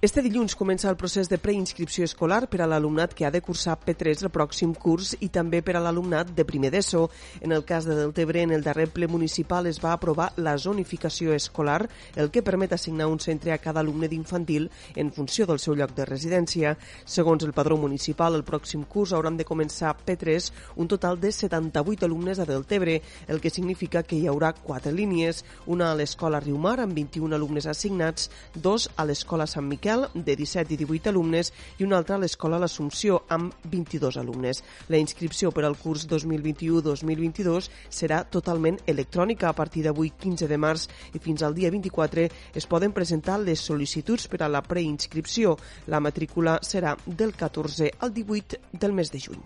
Este dilluns comença el procés de preinscripció escolar per a l'alumnat que ha de cursar P3 el pròxim curs i també per a l'alumnat de primer d'ESO. En el cas de Deltebre, en el darrer ple municipal es va aprovar la zonificació escolar, el que permet assignar un centre a cada alumne d'infantil en funció del seu lloc de residència. Segons el padró municipal, el pròxim curs hauran de començar P3 un total de 78 alumnes a Deltebre, el que significa que hi haurà quatre línies, una a l'escola Riumar amb 21 alumnes assignats, dos a l'escola Sant Miquel Miquel, de 17 i 18 alumnes, i una altra a l'Escola L'Assumpció, amb 22 alumnes. La inscripció per al curs 2021-2022 serà totalment electrònica a partir d'avui 15 de març i fins al dia 24 es poden presentar les sol·licituds per a la preinscripció. La matrícula serà del 14 al 18 del mes de juny.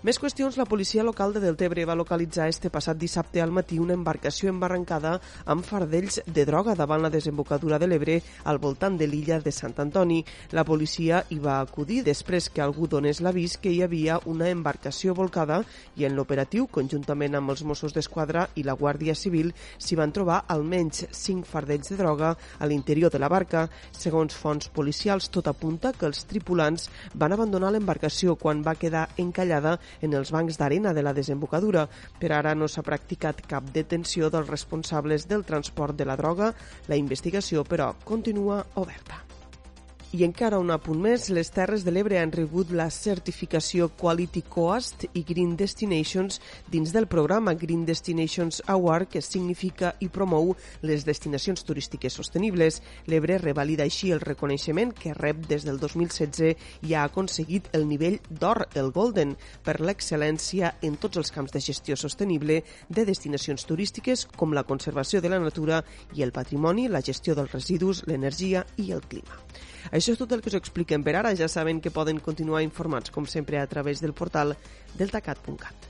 Més qüestions, la policia local de Deltebre va localitzar este passat dissabte al matí una embarcació embarrancada amb fardells de droga davant la desembocadura de l'Ebre al voltant de l'illa de Sant Antoni. La policia hi va acudir després que algú donés l'avís que hi havia una embarcació volcada i en l'operatiu, conjuntament amb els Mossos d'Esquadra i la Guàrdia Civil, s'hi van trobar almenys 5 fardells de droga a l'interior de la barca. Segons fonts policials, tot apunta que els tripulants van abandonar l'embarcació quan va quedar encallada en els bancs d'arena de la desembocadura. Per ara no s'ha practicat cap detenció dels responsables del transport de la droga. La investigació, però, continua oberta. I encara un apunt més, les Terres de l'Ebre han rebut la certificació Quality Coast i Green Destinations dins del programa Green Destinations Award, que significa i promou les destinacions turístiques sostenibles. L'Ebre revalida així el reconeixement que rep des del 2016 i ha aconseguit el nivell d'or, el Golden, per l'excel·lència en tots els camps de gestió sostenible de destinacions turístiques com la conservació de la natura i el patrimoni, la gestió dels residus, l'energia i el clima. Això és tot el que us expliquem per ara. Ja saben que poden continuar informats, com sempre, a través del portal deltacat.cat.